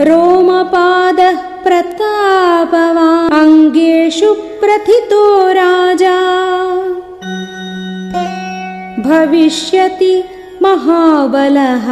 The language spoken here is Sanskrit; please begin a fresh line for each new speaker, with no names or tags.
रोमपादः प्रतापवाङ्गेषु प्रथितो राजा। भविष्यति महाबलः।